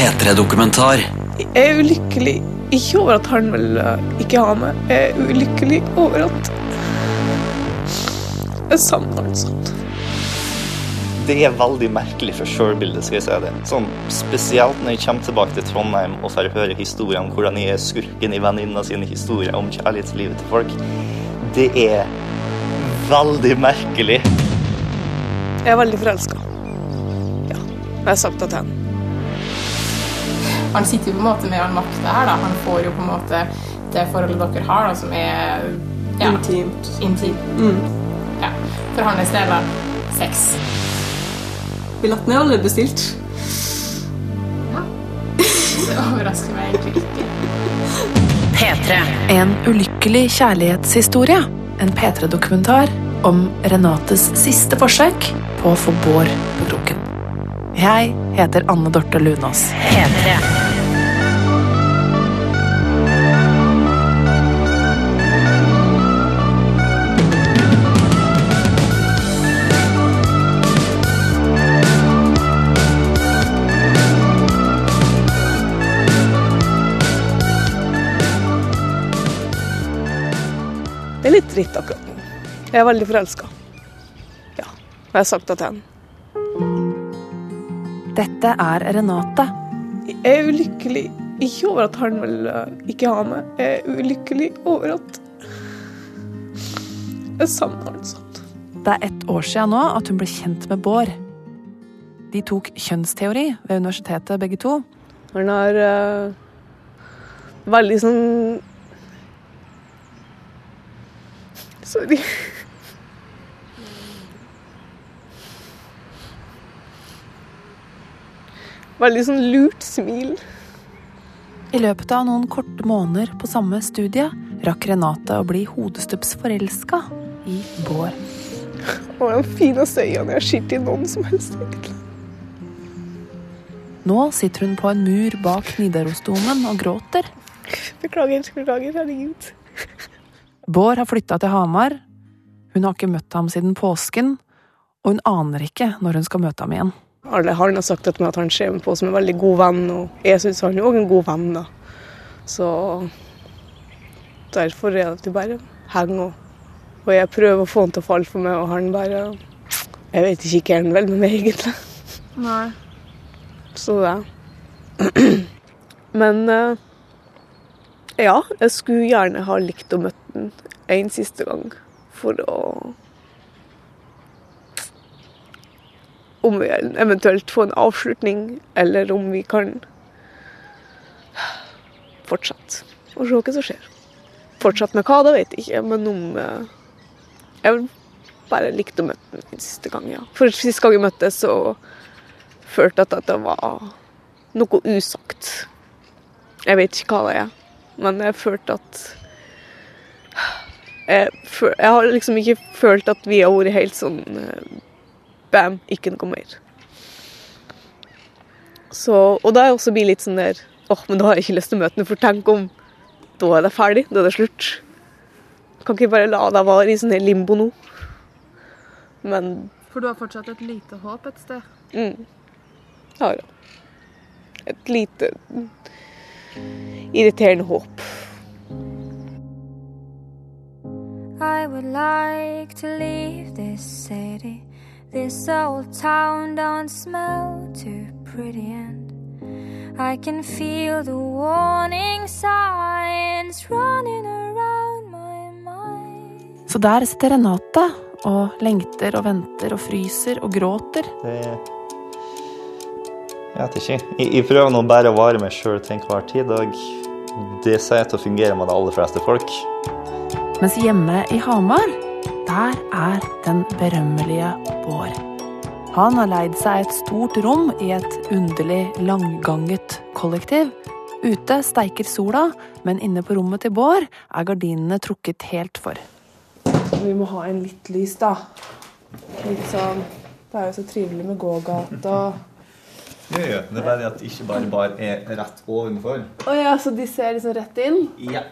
P3-dokumentar. Jeg er ulykkelig ikke over at han vil eh, ikke ha meg. Jeg er ulykkelig over at jeg savner han sånn. Det er veldig merkelig for sjølbildet, skal jeg si det. Sånn, spesielt når jeg kommer tilbake til Trondheim og får høre historier om hvordan jeg er skurken i venninna sine historier om kjærlighetslivet til folk. Det er veldig merkelig. Jeg er veldig forelska. Ja, jeg har sagt det til henne. Han sitter jo på en måte med all makta her, da. Han får jo på en måte det forholdet dere har, da, som er ja, Intimt. intimt. Ja. For hans del, da, sex. Billetten er allerede bestilt. Ja. Det overrasker meg egentlig ikke. P3. En ulykkelig kjærlighetshistorie. En P3-dokumentar om Renates siste forsøk på å få Bård på kroken. Jeg heter Anne Dorte Lunås. P3. Det er litt dritt akkurat nå. Jeg er veldig forelska. Ja, jeg har sagt det til henne. Dette er Renate. Jeg er ulykkelig ikke over at han vil eh, ikke ha meg. Jeg er ulykkelig over at jeg savner han sånn. Det er ett år siden nå at hun ble kjent med Bård. De tok kjønnsteori ved universitetet, begge to. Han har uh, veldig sånn Sorry. Veldig sånn lurt smil. I løpet av noen korte måneder på samme studie rakk Renate å bli hodestups forelska i Bård. Og de fineste øynene jeg har sett i noen som helst. egentlig. Nå sitter hun på en mur bak Nidarosdomen og gråter. Beklager, beklager, herregud. Bård har flytta til Hamar. Hun har ikke møtt ham siden påsken, og hun aner ikke når hun skal møte ham igjen. Alle han har sagt at han ser meg på som en veldig god venn, og jeg syns han er òg en god venn. da. Så derfor er det at vi bare henger, og, og jeg prøver å få han til å falle for meg, og han bare Jeg vet ikke hva han vil med meg, egentlig. Nei. Så det. Men eh, ja, jeg skulle gjerne ha likt å møte han en siste gang for å Om vi eventuelt får en avslutning, eller om vi kan fortsette og se hva som skjer. Fortsette med hva, det vet jeg ikke, men om eh, Jeg vil bare likt å møte ham en siste gang, ja. For siste gang jeg møttes, så følte jeg at det var noe usagt. Jeg vet ikke hva det er, men jeg følte at jeg, føl, jeg har liksom ikke følt at vi har vært helt sånn eh, Bam, ikke noe mer. Så, og da er jeg også blir litt sånn der åh, men da har jeg ikke lyst til å møte noen, for tenk om da er det ferdig, da er det slutt. Kan ikke bare la deg være i sånn her limbo nå. Men For du har fortsatt et lite håp et sted? Mm. Ja, ja. Et lite irriterende håp. I would like to leave this city. This old town don't smell too pretty, and I can feel the warning signs running around my mind. Så der sitter Renate og lengter og venter og fryser og gråter. Det Jeg vet ikke. Jeg, jeg prøver nå bare å vare meg sjøl til enhver tid, og det sier jeg til å fungere med de aller fleste folk. Mens hjemme i Hamar, der er den berømmelige Bård. Han har leid seg et stort rom i et underlig langganget kollektiv. Ute steiker sola, men inne på rommet til Bård er gardinene trukket helt for. Vi må ha en litt lys, da. Litt sånn Det er jo så trivelig med gågate og Ja, ja. Det er bare at ikke bare bar er rett ovenfor. Å ja, så de ser liksom rett inn? Ja.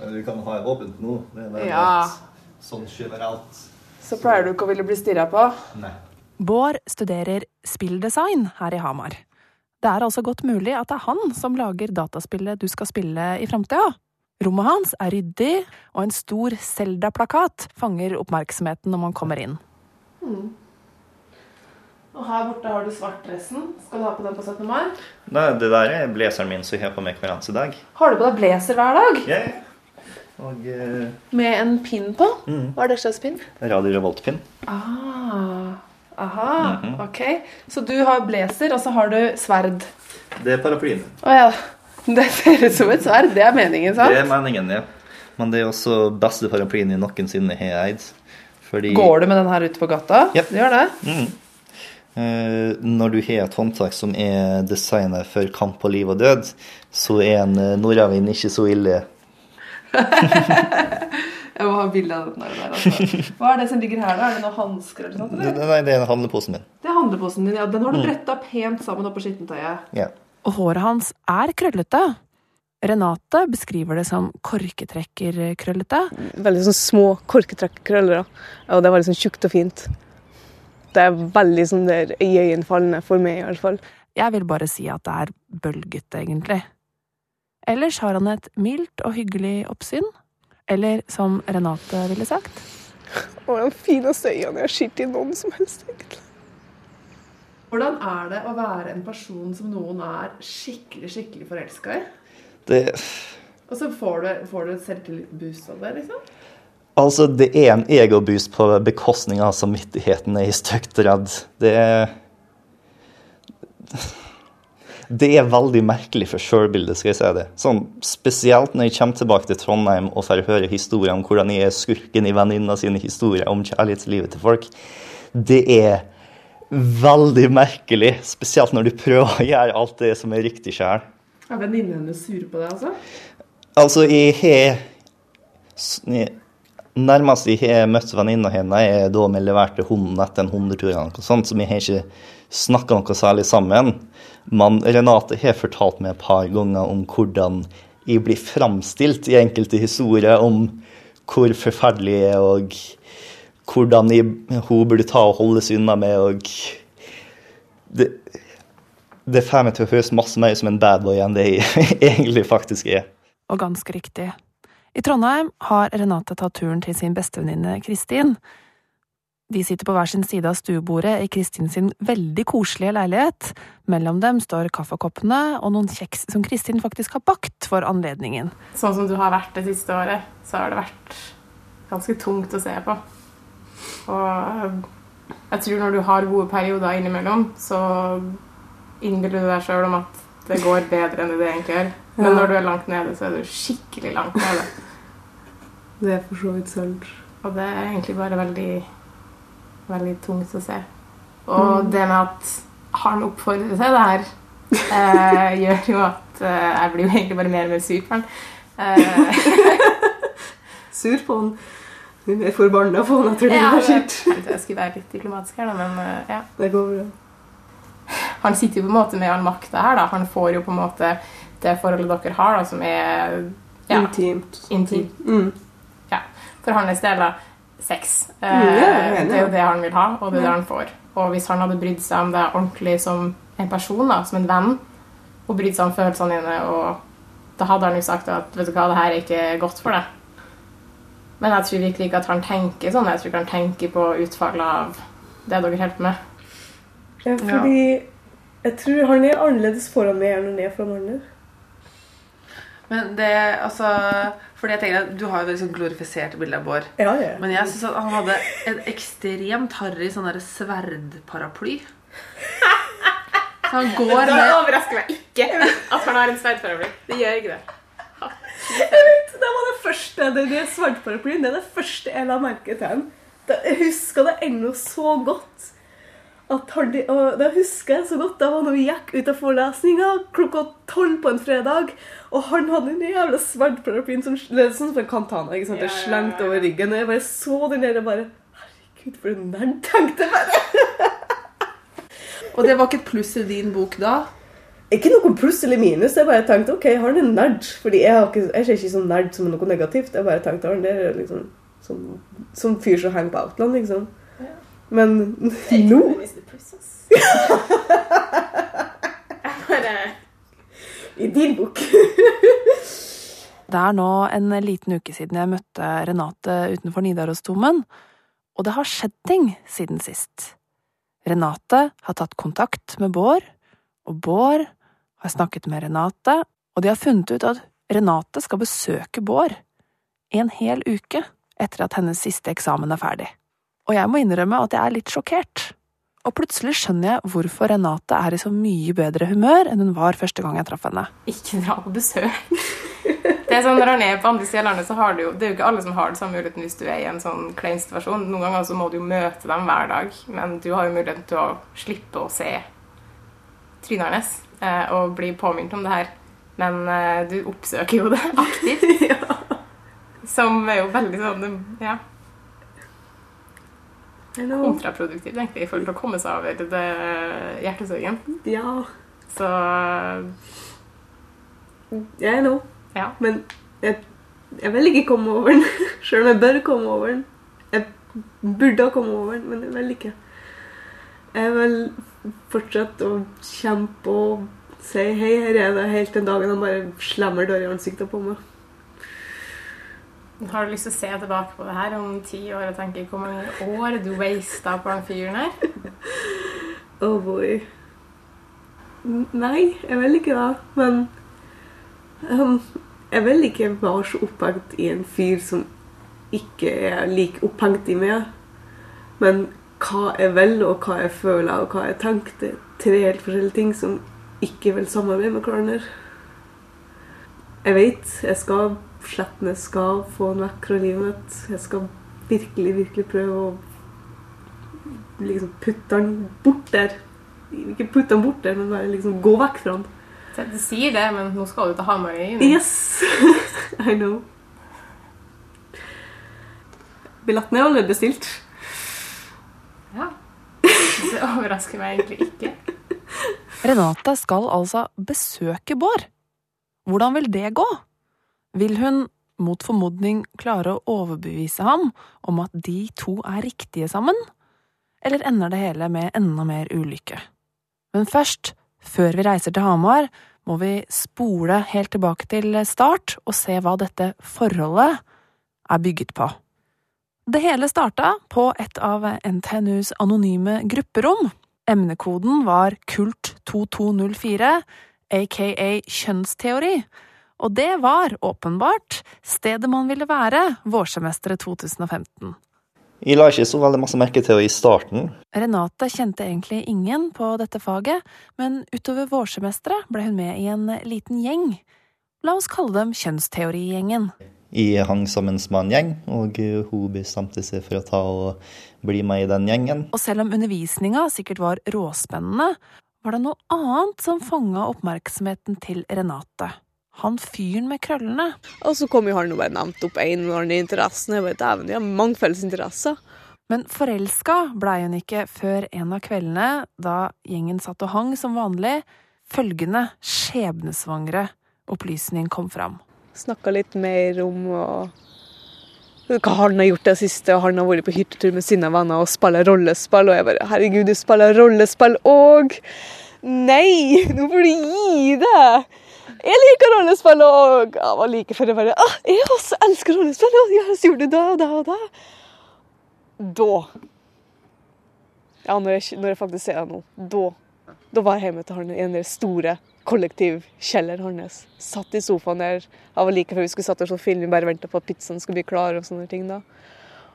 Du kan ha det åpent nå. Det er bare Ja. at sånn generelt. Så pleier du ikke å ville bli stirra på? Nei. Bård studerer spilldesign her i Hamar. Det er altså godt mulig at det er han som lager dataspillet du skal spille i framtida. Rommet hans er ryddig, og en stor Selda-plakat fanger oppmerksomheten når man kommer inn. Og her borte har du svartdressen. Skal du ha på den på 17. mai? Nei, det der er blazeren min som jeg har på meg hver eneste dag. Har du på deg blazer hver dag? Ja. Og eh, Med en pinn på? Mm. Hva er det slags pinn? Radio Revolt-pinn. Ah, aha, ok. Så du har blazer, og så har du sverd. Det er paraplyen. Å ja. Det ser ut som et sverd. Det er meningen, sant? Det er meningen, ja. Men det er også beste paraplyen jeg noensinne har eid. Fordi Går du med den her ute på gata? Ja. Du gjør det? Mm. Uh, når du har et håndtak som er designet for kamp på liv og død, så er en uh, nordavind ikke så ille. Jeg må ha bilde av den der. Altså. Hva er det som ligger her, da? Er det noen hansker eller noe? sånt, eller? Nei, det er handleposen min. Det er handleposen din. ja. Den har du bretta pent sammen oppå skittentøyet. Ja. Og håret hans er krøllete. Renate beskriver det som korketrekkerkrøllete. Veldig sånn små korketrekkerkrøller. Og det er veldig sånn tjukt og fint. Det er veldig sånn der iøynefallende for meg, i hvert fall. Jeg vil bare si at det er bølgete, egentlig. Ellers har han et mildt og hyggelig oppsyn. Eller som Renate ville sagt Å, de fineste øynene jeg har sett i noen som helst, egentlig. Hvordan er det å være en person som noen er skikkelig skikkelig forelska i? Det, Og så får du, får du et selvtillitsboost av det, liksom? altså, det er en egoboost på bekostning av samvittigheten jeg er stygt redd. Det er Det er veldig merkelig for sjølbildet, skal jeg si det. Sånn, spesielt når jeg kommer tilbake til Trondheim og får høre historier om hvordan jeg er skurken i venninna sine historier om kjærlighetslivet til folk. Det er veldig merkelig, spesielt når du prøver å gjøre alt det som er riktig sjøl. Er venninnen hennes sur på deg, altså? Altså, jeg har Nærmest jeg har møtt venninna hennes, er da vi leverte hunden etter en hundetur. sånt, så vi har ikke snakka noe særlig sammen. Men Renate har fortalt meg et par ganger om hvordan jeg blir framstilt i enkelte historier om hvor forferdelig jeg er, og hvordan jeg, hun burde ta og holde seg unna meg. og det, det får meg til å høres masse mer som en bad boy enn det jeg egentlig faktisk er. Og ganske riktig. I Trondheim har Renate tatt turen til sin bestevenninne Kristin. De sitter på hver sin side av stuebordet i Kristin sin veldig koselige leilighet. Mellom dem står kaffekoppene og noen kjeks som Kristin faktisk har bakt for anledningen. Sånn som du har vært det siste året, så har det vært ganske tungt å se på. Og jeg tror når du har gode perioder innimellom, så innbiller du deg sjøl om at det går bedre enn det det egentlig gjør. Men når du er langt nede, så er du skikkelig langt nede. Det er for så vidt sant. Og det er egentlig bare veldig, veldig tungt å se. Og det med at han oppfordrer til det her, eh, gjør jo at eh, jeg blir jo egentlig bare mer og mer sur på han. Eh, Sur på han. Hun er forbanna på han etter det ja, har skjedd. jeg skulle være litt diplomatisk her, da, men eh, ja. Det går bra. Han sitter jo på en måte med all makta her, da. Han får jo på en måte det forholdet dere har, da, som er ja, Intimt. intimt. Mm. For hans del, er sex. Eh, Mm, ja, det er jo det han vil ha, og det er det han får. Og hvis han hadde brydd seg om det ordentlig som en person, da, som en venn, og brydd seg om følelsene dine, og da hadde han jo sagt at vet du hva, det her er ikke godt for deg. Men jeg tror virkelig ikke at han tenker sånn. Jeg tror ikke han tenker på utfallet av det dere holder på med. Ja, fordi jeg tror han er annerledes foran meg enn han er foran andre. Men det, altså Fordi jeg tenker at Du har jo veldig sånn glorifisert bilde av Bård. Ja, ja. Men jeg syns han hadde en ekstremt harry sånn derre sverdparaply. Så han går med Det overrasker meg ikke at han har en sverdparaply. Det gjør ikke det. Jeg vet, Det var det første, det, det sverdparaplyen, det er det første jeg la merke til jeg husker det ennå så godt. At han, og det husker jeg så godt. Det var når vi gikk ut av forelesninga klokka tolv på en fredag. Og han hadde den jævla sverdparaplyen som sånn for en kantana. ikke sant? Ja, ja, ja. slengt over ryggen. Og jeg bare så den der og bare Herregud, for en nerd, tenkte jeg bare. Og det var ikke et pluss i din bok da? Ikke noe pluss eller minus. Jeg bare tenkte ok, han er nerd. Fordi jeg, har ikke, jeg ser ikke sånn nerd som noe negativt. Jeg bare tenkte han der er liksom som, som fyr som henger på Outland, liksom. Men nå Jeg bare I din bok. Det er nå en liten uke siden jeg møtte Renate utenfor Nidarosdomen, og det har skjedd ting siden sist. Renate har tatt kontakt med Bård, og Bård har snakket med Renate, og de har funnet ut at Renate skal besøke Bård en hel uke etter at hennes siste eksamen er ferdig. Og jeg må innrømme at jeg er litt sjokkert. Og plutselig skjønner jeg hvorfor Renate er i så mye bedre humør enn hun var første gang jeg traff henne. Ikke dra på besøk. Det er sånn, Når han er på andre siden av landet, så har du jo Det er jo ikke alle som har det samme muligheten hvis du er i en sånn klein situasjon. Noen ganger så må du jo møte dem hver dag, men du har jo muligheten til å slippe å se trynet hans eh, og bli påminnet om det her. Men eh, du oppsøker jo det aktivt. Som er jo veldig sånn ja. Kontraproduktivt, egentlig, i forhold til å komme seg over det hjertesorgen. Ja, Så jeg know. ja. Men jeg, jeg vil ikke komme over den. Selv om jeg bør komme over den. Jeg burde ha kommet over den, men jeg vil ikke. Jeg vil fortsette å kjempe og si hei, her er det, helt den dagen han bare slemmer døra i ansiktet på meg. Har du lyst til å se tilbake på det her om ti år og tenke hvor mange år du wasta på den fyren her? Oh boy. Nei, jeg vil ikke det. Men um, jeg vil ikke være så opphengt i en fyr som ikke er like opphengt i meg. Men hva jeg vil, og hva jeg føler, og hva jeg tenker, det er tre helt forskjellige ting som ikke vil samarbeide med hverandre. Jeg vet jeg skal slette jeg skal få en vekk fra livet mitt. Jeg skal virkelig, virkelig prøve å liksom putte han bort der. Ikke putte han bort der, men bare liksom gå vekk fra han. Du sier det, men nå skal du til Hamar i juni. Yes! I know. Billetten er allerede bestilt. Ja. Det overrasker meg egentlig ikke. Renate skal altså besøke Bård. Hvordan vil det gå? Vil hun mot formodning klare å overbevise ham om at de to er riktige sammen? Eller ender det hele med enda mer ulykke? Men først, før vi reiser til Hamar, må vi spole helt tilbake til start og se hva dette forholdet er bygget på. Det hele starta på et av NTNUs anonyme grupperom. Emnekoden var Kult2204, aka kjønnsteori, og det var åpenbart stedet man ville være vårsemesteret 2015. Jeg la ikke så veldig masse merke til det i starten. Renate kjente egentlig ingen på dette faget, men utover vårsemesteret ble hun med i en liten gjeng. La oss kalle dem Kjønnsteorigjengen. Jeg hang sammen med en gjeng, og eh, hun bestemte seg for å ta og bli med i den gjengen. Og selv om undervisninga sikkert var råspennende, var det noe annet som fanga oppmerksomheten til Renate. Han fyren med krøllene. Og så kom jo han og bare nevnte opp en eller annen interesse. Jeg bare, dæven, de har mange felles interesser. Men forelska blei hun ikke før en av kveldene, da gjengen satt og hang som vanlig, følgende skjebnesvangre opplysning kom fram. Snakka litt mer om og, hva han har gjort det siste. og Han har vært på hyttetur med sine venner og spiller rollespill. Og jeg bare Herregud, du spiller rollespill òg! Nei, nå får du gi deg! Jeg liker rollespill òg! Jeg var like før jeg bare ah, Jeg også elsker rollespill! Og jeg har gjort det da og da og da. Da Ja, når jeg, når jeg faktisk ser det nå. Da. Da var jeg hjemme til han i den store kollektivkjelleren hans. Satt i sofaen der. Jeg var like før vi skulle satt og se film, bare venta på at pizzaen skulle bli klar. Og sånne ting da.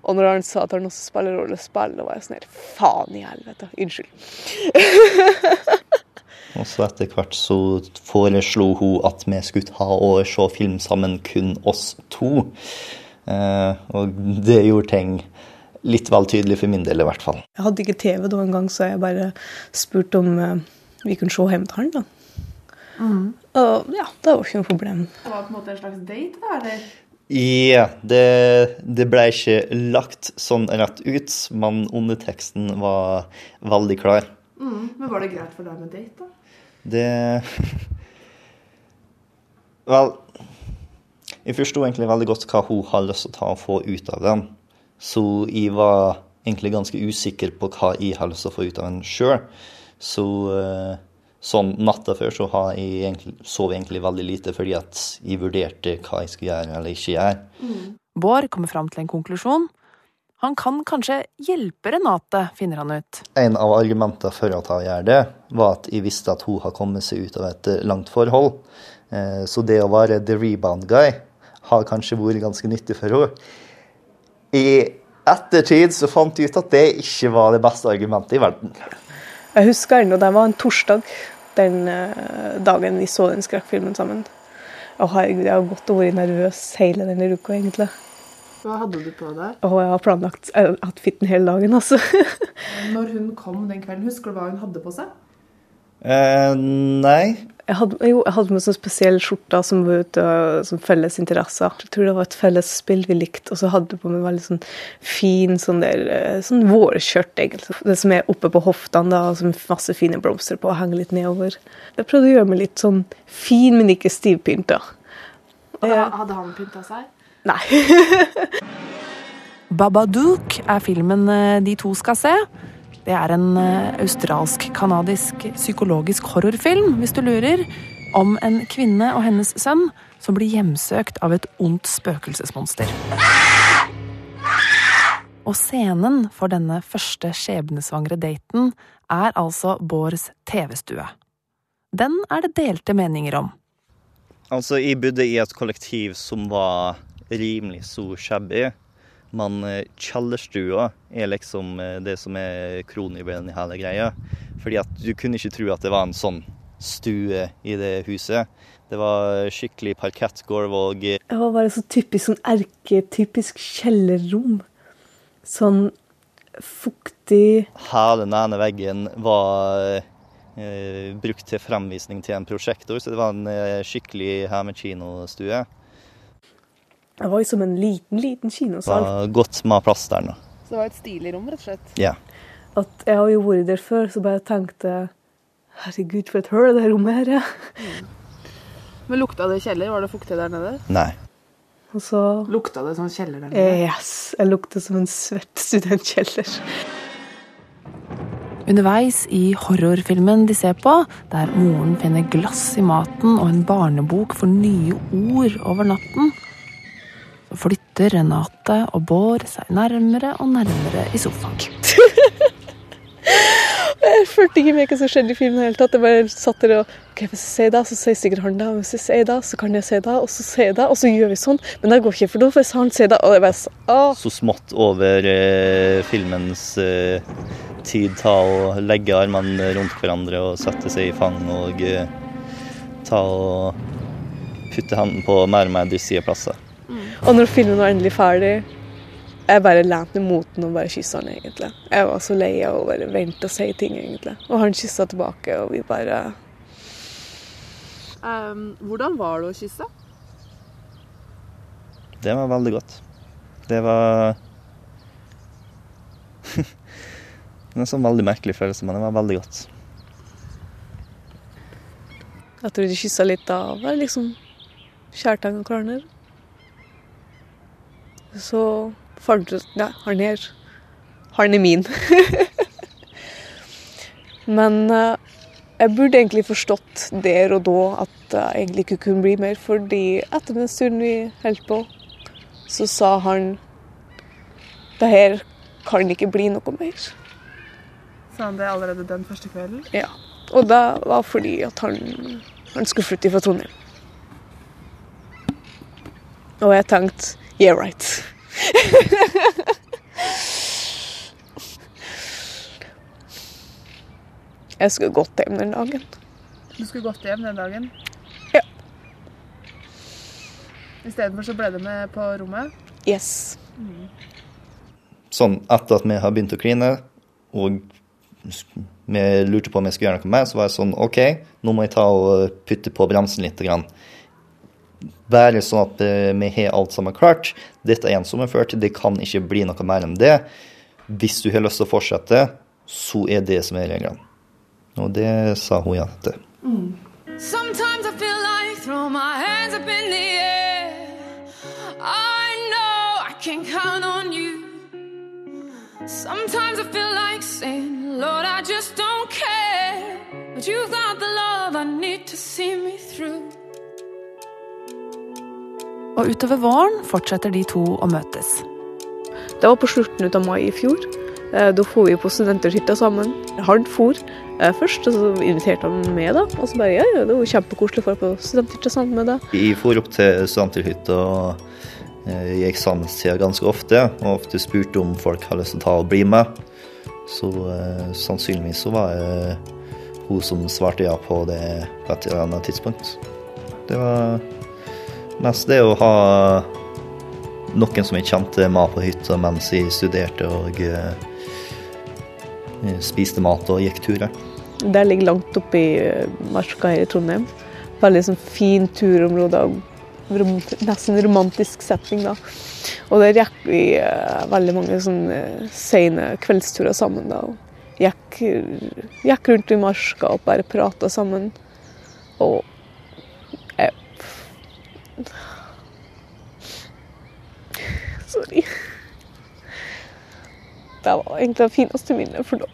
Og når han sa at han også spiller rollespill, da var jeg sånn her Faen i helvete. Unnskyld. Og så etter hvert så foreslo hun at vi skulle ta og se film sammen, kun oss to. Eh, og det gjorde ting litt vel tydelig for min del, i hvert fall. Jeg hadde ikke TV da en gang, så jeg bare spurte om eh, vi kunne se hjemme til han. da. Og ja, det var ikke noe problem. Det var på en måte en slags date, da? eller? Ja, det, det ble ikke lagt sånn rett ut, men underteksten var veldig klar. Mm. Men var det greit for deg med date, da? Det Vel, jeg forsto egentlig veldig godt hva hun har lyst til å ta og få ut av den. Så jeg var egentlig ganske usikker på hva jeg har lyst til å få ut av den sjøl. Så eh, Sånn natta før så har jeg egentlig, sov jeg egentlig veldig lite fordi at jeg vurderte hva jeg skulle gjøre eller ikke gjøre. Bård kommer fram til en konklusjon. Han kan kanskje hjelpe Renate, finner han ut. En av argumentene for at hun gjør det, var at jeg visste at hun har kommet seg ut av et langt forhold. Eh, Så det å være the rebound guy har kanskje vært ganske nyttig for henne. I ettertid så fant jeg ut at det ikke var det beste argumentet i verden. Jeg husker ennå det var en torsdag den eh, dagen vi så den skrekkfilmen sammen. Å herregud, jeg har gått og vært nervøs hele denne uka, egentlig. Hva hadde du på deg? Å, jeg har planlagt hatt fitten hele dagen, altså. Når hun kom den kvelden, husker du hva hun hadde på seg? Eh, nei. Jeg hadde, jo, jeg hadde med sånn spesiell skjorte som var ute som felles interesser. Jeg tror det var et felles spill vi likte, og så hadde jeg på meg veldig sånn fin sånn der, eh, sånn vårskjørt, egentlig. Det som er oppe på hoftene, da, og som masse fine blomster på, og henger litt nedover. Jeg prøvde å gjøre meg litt sånn fin, men ikke stivpynta. Hadde han pynta seg? Nei. Babadook er filmen eh, de to skal se. Det er en eh, australsk-kanadisk psykologisk horrorfilm, hvis du lurer, om en kvinne og hennes sønn som blir hjemsøkt av et ondt spøkelsesmonster. Og scenen for denne første skjebnesvangre daten er altså Bårds TV-stue. Den er det delte meninger om. Altså, jeg bodde i et kollektiv som var rimelig så shabby. Men eh, kjellerstua er liksom eh, det som er kronjuvelen i hele greia. Fordi at du kunne ikke tro at det var en sånn stue i det huset. Det var skikkelig parkettgulv og Det var bare så typisk sånn erketypisk kjellerrom. Sånn fuktig hele den ene veggen var eh, brukt til fremvisning til en prosjektor, så det var en eh, skikkelig hjemmekinostue. Det var jo som en liten, liten kinosal. Det var godt med plass der nå. Så det var et stilig rom, rett og slett? Ja. At jeg har jo vært der før, så bare tenkte Herregud, for et høl det rommet her er. Men lukta det kjeller? Var det fuktig der nede? Nei. Og så Lukta det sånn kjeller der nede? eh, Yes. Jeg lukter som en svett studentkjeller. Underveis i horrorfilmen de ser på, der moren finner glass i maten og en barnebok for nye ord over natten, flytter Renate og Bård seg nærmere og nærmere i sofaen. Jeg følte ikke med hva som skjedde i filmen. Helt, at. Jeg bare satt der og ok, Hvis jeg sier det, så sier sikkert han det. og Hvis jeg sier det, så kan jeg si det. Og så sier jeg det, og så gjør vi sånn. Men det går ikke, for da får han si det. Og jeg bare så, ah. Så smått over eh, filmens eh, tid ta og legge armene rundt hverandre og sette seg i fang og eh, ta og putte hendene på mer og mer dristige plasser. Og når filmen var endelig ferdig, jeg bare lente meg mot den og bare kyssa han, egentlig. Jeg var så lei av å bare vente og si ting, egentlig. Og han kyssa tilbake, og vi bare hvordan var det å kysse? Det var veldig godt. Det var en sånn veldig merkelig følelse, men det var veldig godt. Jeg tror de kyssa litt da. Var liksom kjærtegn og klarner. Så jeg ut Nei, han her Han er min. Men eh, jeg burde egentlig forstått der og da at jeg egentlig ikke kunne bli mer, fordi etter den stunden vi holdt på, så sa han det her kan ikke bli noe mer. Sa han det allerede den første kvelden? Ja. Og det var fordi at han, han skulle flytte fra Trondheim. Og jeg tenkte yeah, right. jeg skulle gått hjem den dagen. Du skulle gått hjem den dagen? Ja. Istedenfor så ble du med på rommet? Yes. Sånn etter at vi har begynt å kline, og vi lurte på om jeg skulle gjøre noe mer, så var jeg sånn OK, nå må jeg ta og putte på bremsen litt. Grann. Bare sånn at eh, vi har alt sammen klart. Dette er en sommerført, det kan ikke bli noe mer enn det. Hvis du har lyst til å fortsette, så er det som er reglene. Og det sa hun ja til. Sometimes I feel like throw my hands up in the air. I know I can count on you. Sometimes I feel like saying, Lord, I just don't care. But you've got the love I need to see me through. Og utover våren fortsetter de to å møtes. Det var på slutten av mai i fjor. Eh, Da for vi på studenterhytta sammen. Han for eh, først, og så inviterte han med, da. Og så bare ja, ja, det var kjempekoselig å dra på studenterhytta sammen med deg. Vi for opp til studenterhytta eh, i eksamenstida ganske ofte, og ofte spurte om folk hadde lyst til å ta og bli med. Så eh, sannsynligvis så var det hun som svarte ja på det på et eller annet tidspunkt. Det var mest det å ha noen som jeg kjente med på hytta mens jeg studerte og eh, spiste mat og gikk turer. Det ligger langt oppe i eh, marka her i Trondheim. Veldig sånn fin turområde. Nesten romantisk setting, da. Og der gikk vi eh, veldig mange sånne sene kveldsturer sammen. da. Gikk, gikk rundt i marka og bare prata sammen. Og Sorry. Det var egentlig det fineste minnet. For da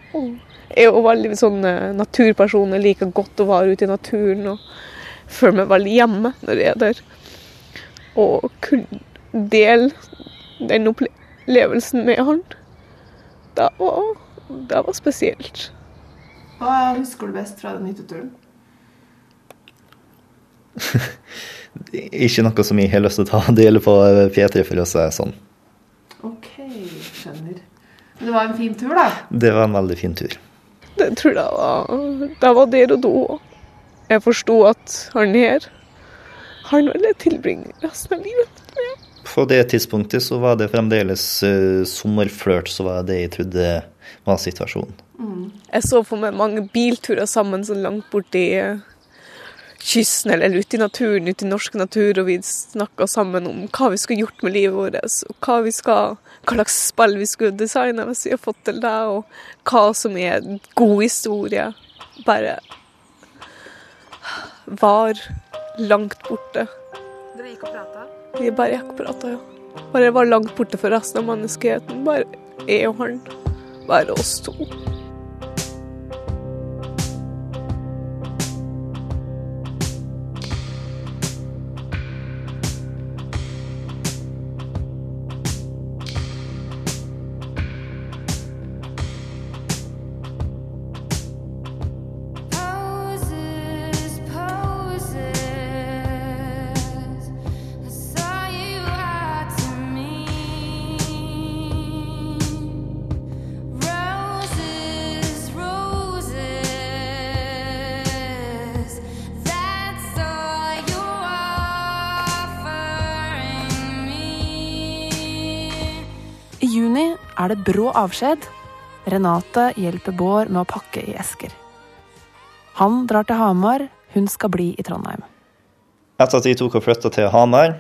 jeg er jo veldig sånn eh, naturperson. Jeg liker godt å være ute i naturen og føler meg veldig hjemme når jeg er der. Og kunne dele den opplevelsen med han, det var, det var spesielt. Hva husker du best fra den hytteturen? Ikke noe som jeg har lyst til å ta del på eh, P3, for å si det sånn. Ok, skjønner. Men det var en fin tur, da. Det var en veldig fin tur. Det tror jeg var, det var der og da. Jeg forsto at han her, han ville tilbringe resten av livet. På det tidspunktet så var det fremdeles uh, sommerflørt, så var det jeg trodde var situasjonen. Jeg så for meg mange bilturer sammen så langt borti eh, kysten eller ute i naturen, ute i norsk natur, og vi snakka sammen om hva vi skulle gjort med livet vårt, og hva, vi skal, hva slags spill vi skulle designe hvis vi har fått til det, og hva som er god historie. Bare var langt borte. Dere gikk og prata? Vi bare gikk og prata, ja. Bare var langt borte for resten av menneskeheten. Bare jeg og han. Bare oss to. Er det brå avskjed. Renate hjelper Bård med å pakke i esker. Han drar til Hamar, hun skal bli i Trondheim. Etter at de tok og flytta til Hamar,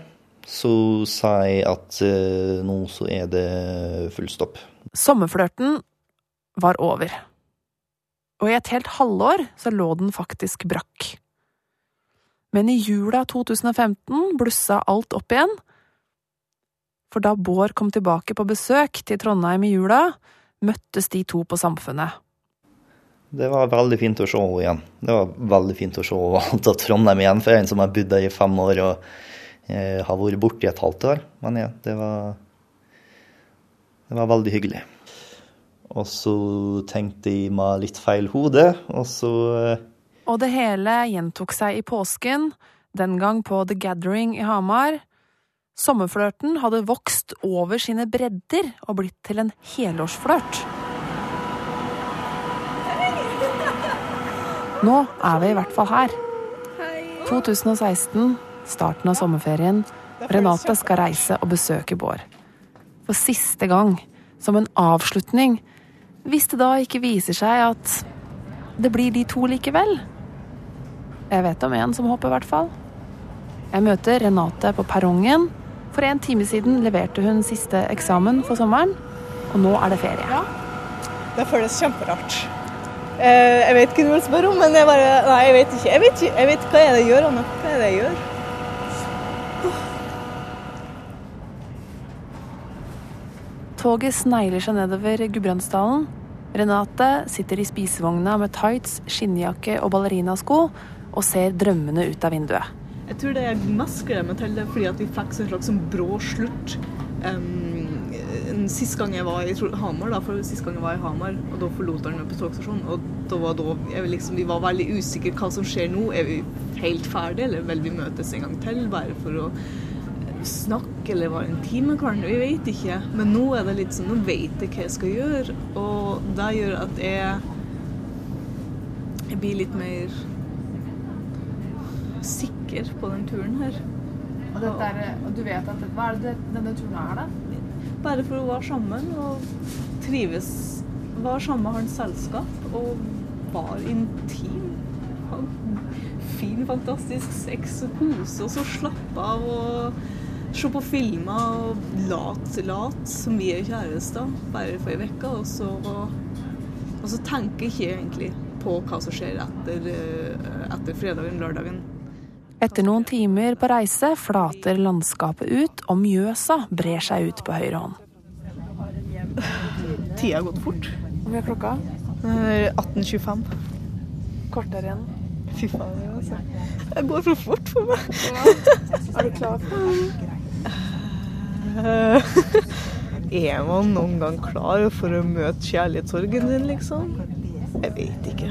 så sa jeg at eh, nå så er det full stopp. Sommerflørten var over. Og i et helt halvår så lå den faktisk brakk. Men i jula 2015 blussa alt opp igjen. For da Bård kom tilbake på besøk til Trondheim i jula, møttes de to på Samfunnet. Det var veldig fint å se henne igjen. Det var veldig fint å se henne til Trondheim igjen for en som har bodd der i fem år og eh, har vært borte i et halvt år. Men ja, det var, det var veldig hyggelig. Og så tenkte jeg meg litt feil hode, og så eh, Og det hele gjentok seg i påsken, den gang på The Gathering i Hamar. Sommerflørten hadde vokst over sine bredder og blitt til en helårsflørt. Nå er vi i hvert fall her. 2016, starten av sommerferien. Renate skal reise og besøke Bård. For siste gang, som en avslutning, hvis det da ikke viser seg at det blir de to likevel. Jeg vet om en som håper, i hvert fall. Jeg møter Renate på perrongen. For en time siden leverte hun siste eksamen for sommeren, og nå er det ferie. Det føles kjemperart. Eh, jeg vet ikke hva du spør om, men jeg bare Nei, jeg vet ikke. Jeg vet, ikke. Jeg vet hva er det jeg gjør, Anne? Hva er det jeg gjør? Toget snegler seg nedover Gudbrandsdalen. Renate sitter i spisevogna med tights, skinnjakke og ballerinasko og ser drømmende ut av vinduet. Jeg tror det jeg gleder meg til, det fordi at vi fikk en slags sånn brå slutt. Um, sist gang jeg var i Hamar, da, for sist gang jeg var i Hamar, og da forlot han meg på togstasjonen, og da var da jeg liksom, vi var veldig usikre hva som skjer nå. Er vi helt ferdige, eller vil vi møtes en gang til, bare for å snakke eller være intime med hverandre? Vi vet ikke. Men nå er det litt sånn, nå vet jeg hva jeg skal gjøre, og det gjør at jeg jeg blir litt mer sikker på den turen her. Og, er, og du vet at Hva er det denne turen er, da? Bare for å være sammen og trives. Være sammen med hans selskap og var intim. Fin, fantastisk sex og kose oss og slappe av og se på filmer og late, late som vi er kjærester bare for ei uke. Og så, og så tenker jeg ikke egentlig på hva som skjer etter, eh, etter fredagen, lørdagen. Etter noen timer på reise flater landskapet ut, og Mjøsa brer seg ut på høyre hånd. Tida har gått fort. Hvor mye er klokka? Eh, 18.25. Kvarter igjen. Fy faen, altså. Det går for fort for meg. Er du klar for det? Er man noen gang klar for å møte kjærlighetssorgen sin, liksom? Jeg vet ikke.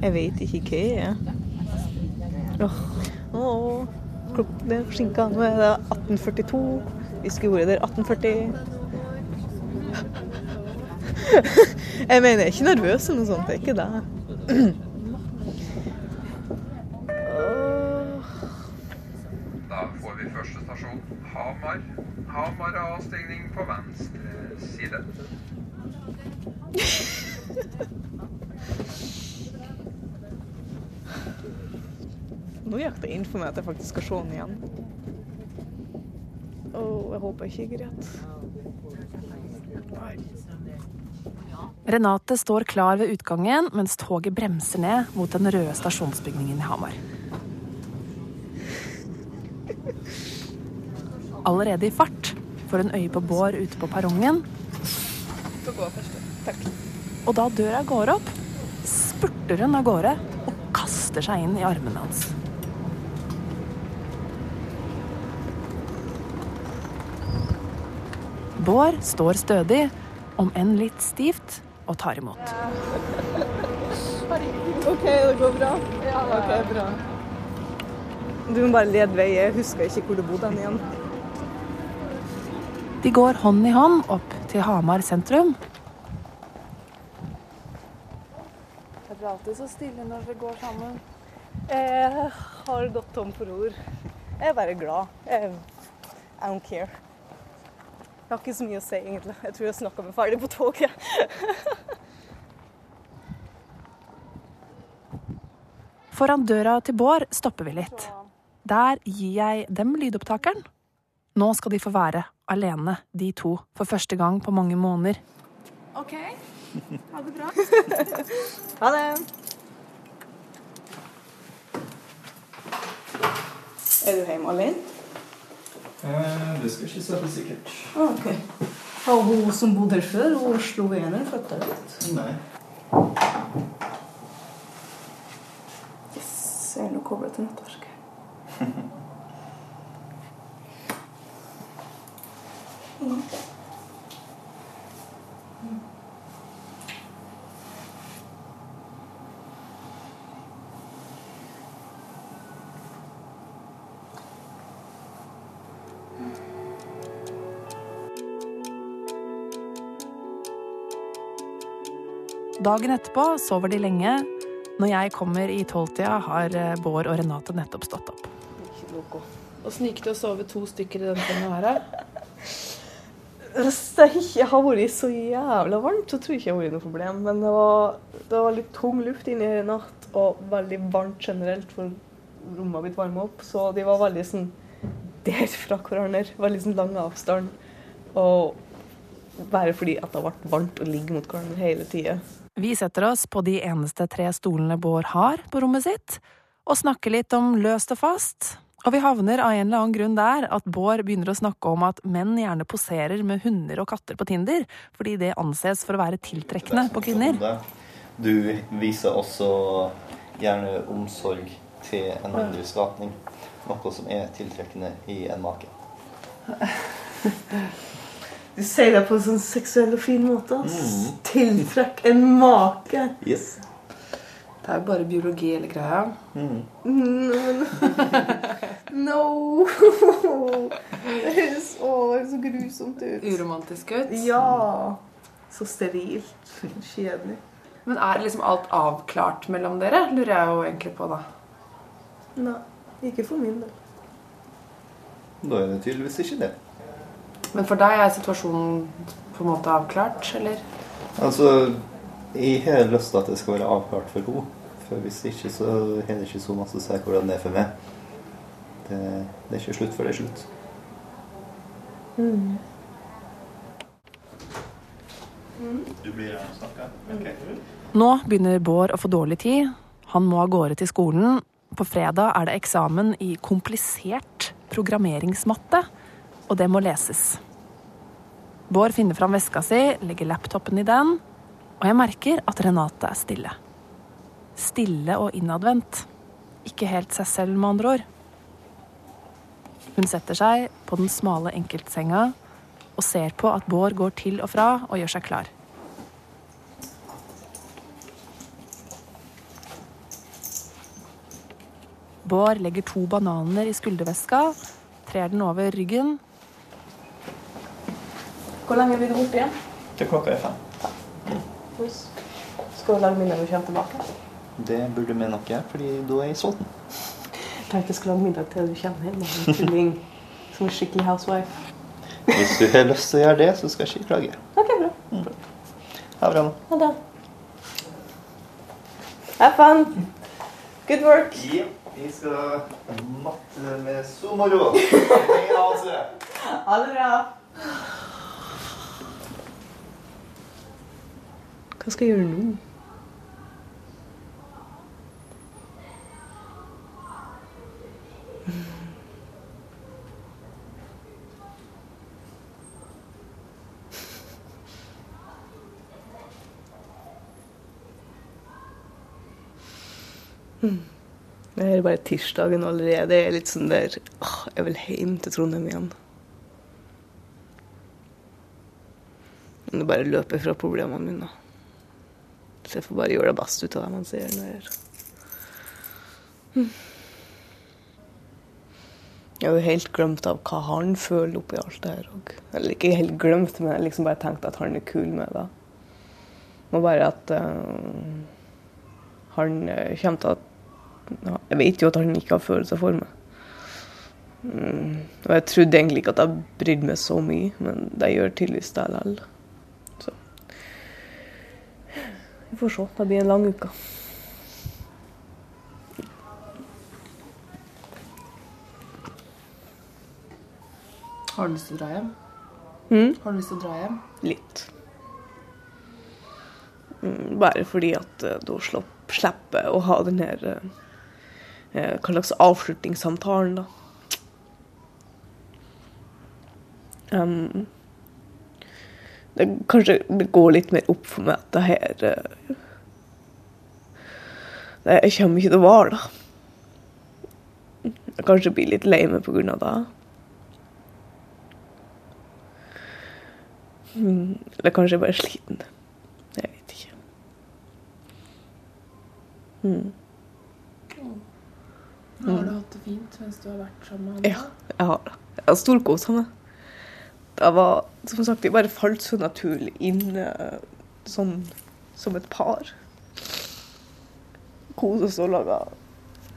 Jeg vet ikke hva jeg er. Åh, åh. Klokken er forsinka. Nå er det 18.42. Vi skulle vært der 18.40. Jeg mener, jeg er ikke nervøs eller noe sånt. Det er ikke det. Da får vi første stasjon Hamar. Hamar avstigning på venstre side. Gikk det inn for meg at jeg faktisk skal se den igjen. Åh, jeg håper jeg ikke gråt. Renate står klar ved utgangen mens toget bremser ned mot den røde stasjonsbygningen i Hamar. Allerede i fart får hun øye på Bård ute på perrongen, først. Takk. og da døra går opp, spurter hun av gårde og kaster seg inn i armene hans. Bård står stødig, om enn litt stivt, og tar imot. OK, det går bra? OK, bra. Du må bare lede vei. Jeg husker ikke hvor du bodde igjen. De går hånd i hånd opp til Hamar sentrum. Det blir alltid så stille når dere går sammen. Jeg har gått tom for ord. Jeg er bare glad. Jeg, I don't care. Jeg har ikke så mye å si, egentlig. Jeg tror jeg snakka meg ferdig på toget. Foran døra til Bård stopper vi litt. Der gir jeg dem lydopptakeren. Nå skal de få være alene, de to, for første gang på mange måneder. OK. Ha det bra. Ha det. Er du hjemme alene? Eh, det skal ikke se for sikkert. Ah, ok. Har hun som bodde her før, hun slovener, flytta ut. Nei. Yes, jeg er nå kobla til nettverket. Dagen etterpå sover de lenge. Når jeg kommer i tolvtida, har eh, Bård og Renate nettopp stått opp. Åssen gikk det å sove to stykker i den senga her? Hvis det ikke har vært så jævla varmt, så tror jeg ikke det har vært noe problem. Men det var, det var litt tung luft inni her i natt, og veldig varmt generelt, for rommet har blitt varma opp. Så de var veldig sånn der fra hverandre. Veldig sånn lang avstand. Og bare fordi at det har vært varmt å ligge mot hverandre hele tida. Vi setter oss på de eneste tre stolene Bård har på rommet sitt, og snakker litt om løst og fast, Og vi havner av en eller annen grunn der at Bård begynner å snakke om at menn gjerne poserer med hunder og katter på Tinder, fordi det anses for å være tiltrekkende på kvinner. Du viser også gjerne omsorg til en mindre skapning. Noe som er tiltrekkende i en make. Du sier det på en sånn seksuell og fin måte. Mm. Tiltrekk en make. Yes. Det er jo bare biologi hele greia. Mm. No! Det høres så grusomt ut. Uromantisk ut. Ja. Så sterilt. Kjedelig. Men er liksom alt avklart mellom dere? Lurer jeg jo egentlig på, da. Nei, ikke for min del. Da er det tydeligvis ikke det. Men for deg er situasjonen på en måte avklart, eller? Altså, jeg har lyst til at det skal være avklart for henne. For hvis ikke, så har det ikke så masse å si hvordan det er for meg. Det, det er ikke slutt før det er slutt. Du blir her og snakker? Ok. Nå begynner Bård å få dårlig tid. Han må av gårde til skolen. På fredag er det eksamen i komplisert programmeringsmatte, og det må leses. Bård finner fram veska si, legger laptopen i den, og jeg merker at Renate er stille. Stille og innadvendt. Ikke helt seg selv, med andre ord. Hun setter seg på den smale enkeltsenga og ser på at Bård går til og fra og gjør seg klar. Bård legger to bananer i skulderveska, trer den over ryggen. Hvor lenge blir du borte igjen? Til klokka er fem. Skal du lage middag når du kommer tilbake? Det burde vi nok gjøre, fordi da er jeg sulten. Tenkte jeg skulle lage middag til du kommer hjem. Tulling som en skikkelig housewife. Hvis du har lyst til å gjøre det, så skal jeg ikke klage. Ok, bra. Ha det bra nå. Ha det. Have fun. Good work. Ja, vi skal matte med sommerro. Ha det bra. Hva skal jeg gjøre nå? Det er bare tirsdagen allerede. Jeg er litt sånn der åh, Jeg vil hjem til Trondheim igjen. Men det bare løper fra problemene mine. Så jeg får bare gjøre det beste ut av det man ser når det jeg har jo helt glemt av hva han føler oppi alt det her. Eller ikke helt glemt, men jeg liksom bare tenkte at han er kul med det. Og bare at uh, han eh, kommer til at Jeg vet jo at han ikke har følelser for meg. Mm, og jeg trodde egentlig ikke at jeg brydde meg så mye, men det gjør tydeligvis det likevel. Så Vi får se. Det blir en lang uke. Har du lyst til å dra hjem? Mm. Har du lyst til å dra hjem? Litt. Mm, bare fordi at uh, da slipper jeg å ha den her uh, eh, Hva slags avslutningssamtalen, da. Um, det kanskje det går litt mer opp for meg at det her uh, Det jeg kommer ikke til å vare, da. Jeg kanskje blir litt lei meg av det. Mm, Eller kanskje jeg bare er sliten. Jeg vet ikke. Mm. Har du hatt det fint mens du har vært sammen med ham? Ja, jeg har det. Jeg har storkosa meg. Det var, som sagt, vi bare falt så naturlig inn sånn som et par. Kosa oss og laga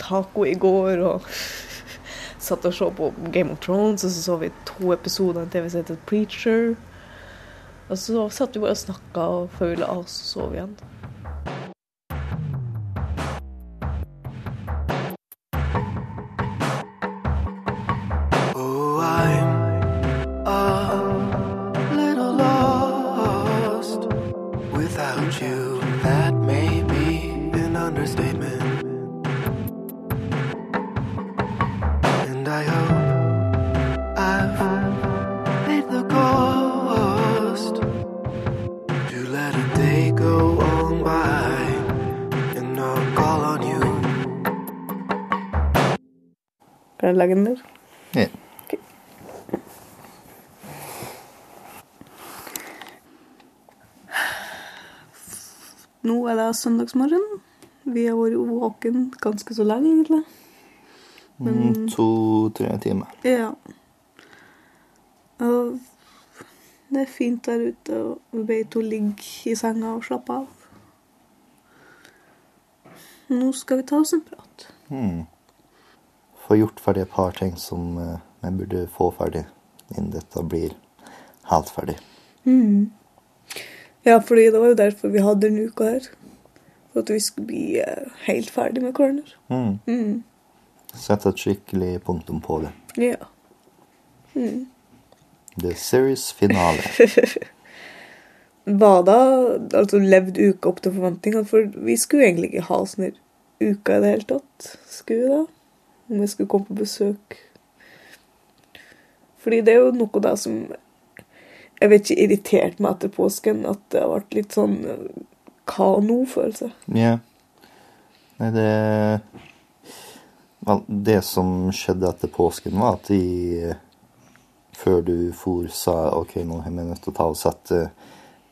taco i går og satt og så på Game of Thrones, og så så vi to episoder av en TV som heter Preacher. Og så satt vi bare og snakka før vi la oss og sov igjen. Der? Ja. Nå er det søndagsmorgen. Vi har vært våken ganske så lenge, egentlig. Mm, To-tre timer. Ja. Og det er fint der ute, og vi begge to ligger i senga og slapper av. Nå skal vi ta oss en prat. Mm. Få gjort ferdig et par ting som eh, jeg burde få ferdig innen dette blir helt ferdig. Mm. Ja, fordi det var jo derfor vi hadde denne uka her. For at vi skulle bli eh, helt ferdig med corner. Mm. Mm. Sette et skikkelig punktum på det. Ja. Mm. The series finale. Var da altså levd uka opp til forventningene? For vi skulle egentlig ikke ha sånn uka i det hele tatt. Skulle vi da? Om jeg skulle komme på besøk. Fordi det er jo noe da som Jeg vet ikke irritert meg etter påsken at det har vært litt sånn eh, hva nå-følelse. Ja. Nei, det Vel, det som skjedde etter påsken, var at de Før du for, sa OK, nå er vi nødt til å ta og sette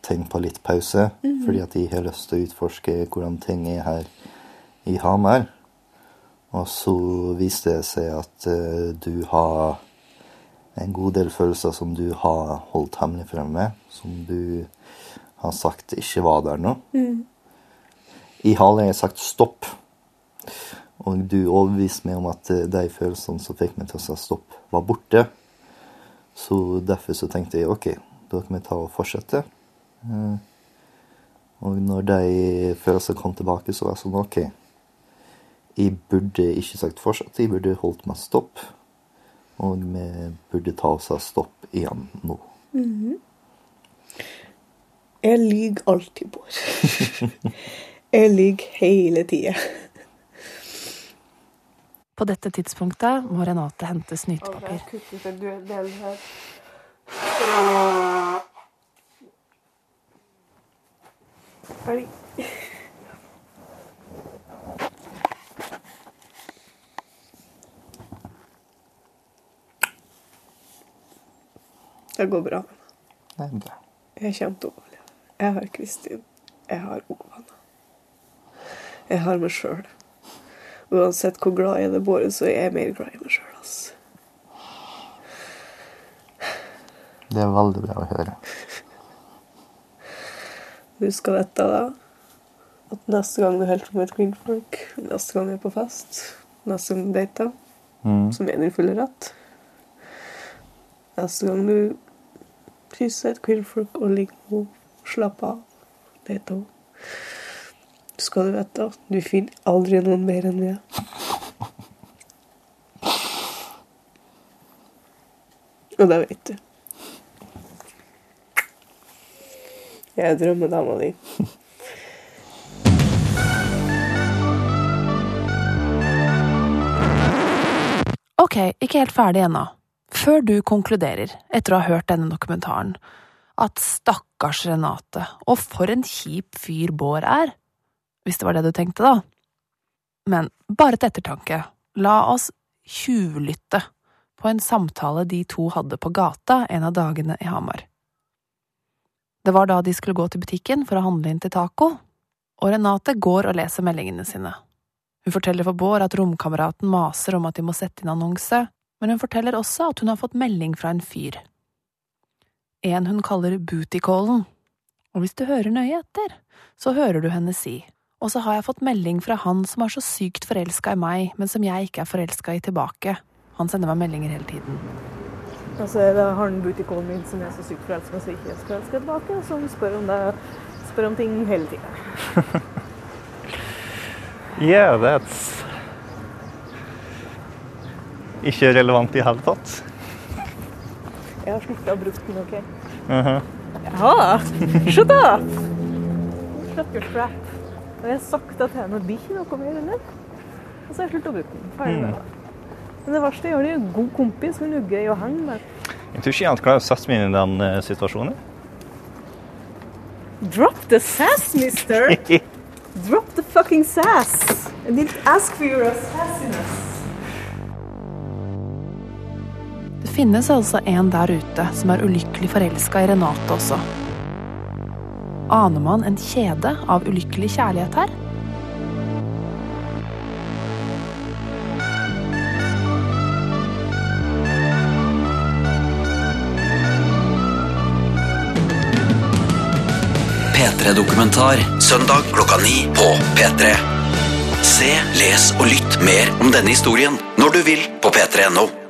ting på litt pause. Mhm. Fordi at de har lyst til å utforske hvordan ting er her i Hamar. Og så viste det seg at eh, du har en god del følelser som du har holdt hemmelig fremme, som du har sagt ikke var der nå. Mm. I Hale har jeg sagt stopp. Og du overbeviste meg om at eh, de følelsene som fikk meg til å si stopp, var borte. Så derfor så tenkte jeg OK, da kan vi ta og fortsette. Eh, Og når de følelsene kom tilbake, så var jeg sånn OK. Jeg burde ikke sagt fortsatt, jeg burde holdt meg stopp. Og vi burde ta oss av stopp igjen nå. Mhm. Jeg lyver alltid, Bård. Jeg lyver hele tida. På dette tidspunktet må Renate hente snytepapir. Ferdig. Det gå bra. Er. Jeg kommer til å overleve. Jeg har Kristin. Jeg har ungene. Jeg har meg sjøl. Uansett hvor glad jeg er i det båret, så er jeg mer glad i meg sjøl. Altså. Det er veldig bra å høre. Du skal vite da. At neste gang du holder på med et kvinnfolk, neste gang du er på fest, neste gang du dater, Mm. som er din fulle rett Neste gang du et kvinnfolk og ligger med henne, av. av, dater henne Skal du vite du finner aldri noen mer enn meg. Og det vet du. Jeg er drømmedama di. Ok, ikke helt ferdig ennå. Før du konkluderer, etter å ha hørt denne dokumentaren, at stakkars Renate, og for en kjip fyr Bård er, hvis det var det du tenkte, da. Men bare til ettertanke, la oss tjuvlytte på en samtale de to hadde på gata en av dagene i Hamar. Det var da de skulle gå til butikken for å handle inn til taco, og Renate går og leser meldingene sine. Hun forteller for Bård at romkameraten maser om at de må sette inn annonse, men hun forteller også at hun har fått melding fra en fyr. En hun kaller bootycallen. Og hvis du hører nøye etter, så hører du henne si, og så har jeg fått melding fra han som er så sykt forelska i meg, men som jeg ikke er forelska i tilbake. Han sender meg meldinger hele tiden. Altså, så er det han butikkålen min som er så sykt forelska så ikke er skal elske tilbake, som spør om, det, spør om ting hele tida. Yeah, that's ikke relevant i hele tatt. Jeg har sluttet å bruke den, OK? Mhm. Ja, shut up! Shut your crap. Og jeg har sagt at henne blir ikke noe mer eller? Og så har jeg sluttet å bruke den. Ferdig med det. Men det verste er jo det en god kompis som er grei å henge med. Jeg tror ikke jeg helt klarer å sette meg inn i den uh, situasjonen. Drop the sass, mister! Drop the fucking sass! I didn't ask for your sassiness. Finnes altså en der ute som er ulykkelig forelska i Renate også. Aner man en kjede av ulykkelig kjærlighet her? P3-dokumentar søndag klokka ni på P3. Se, les og lytt mer om denne historien når du vil på p3.no.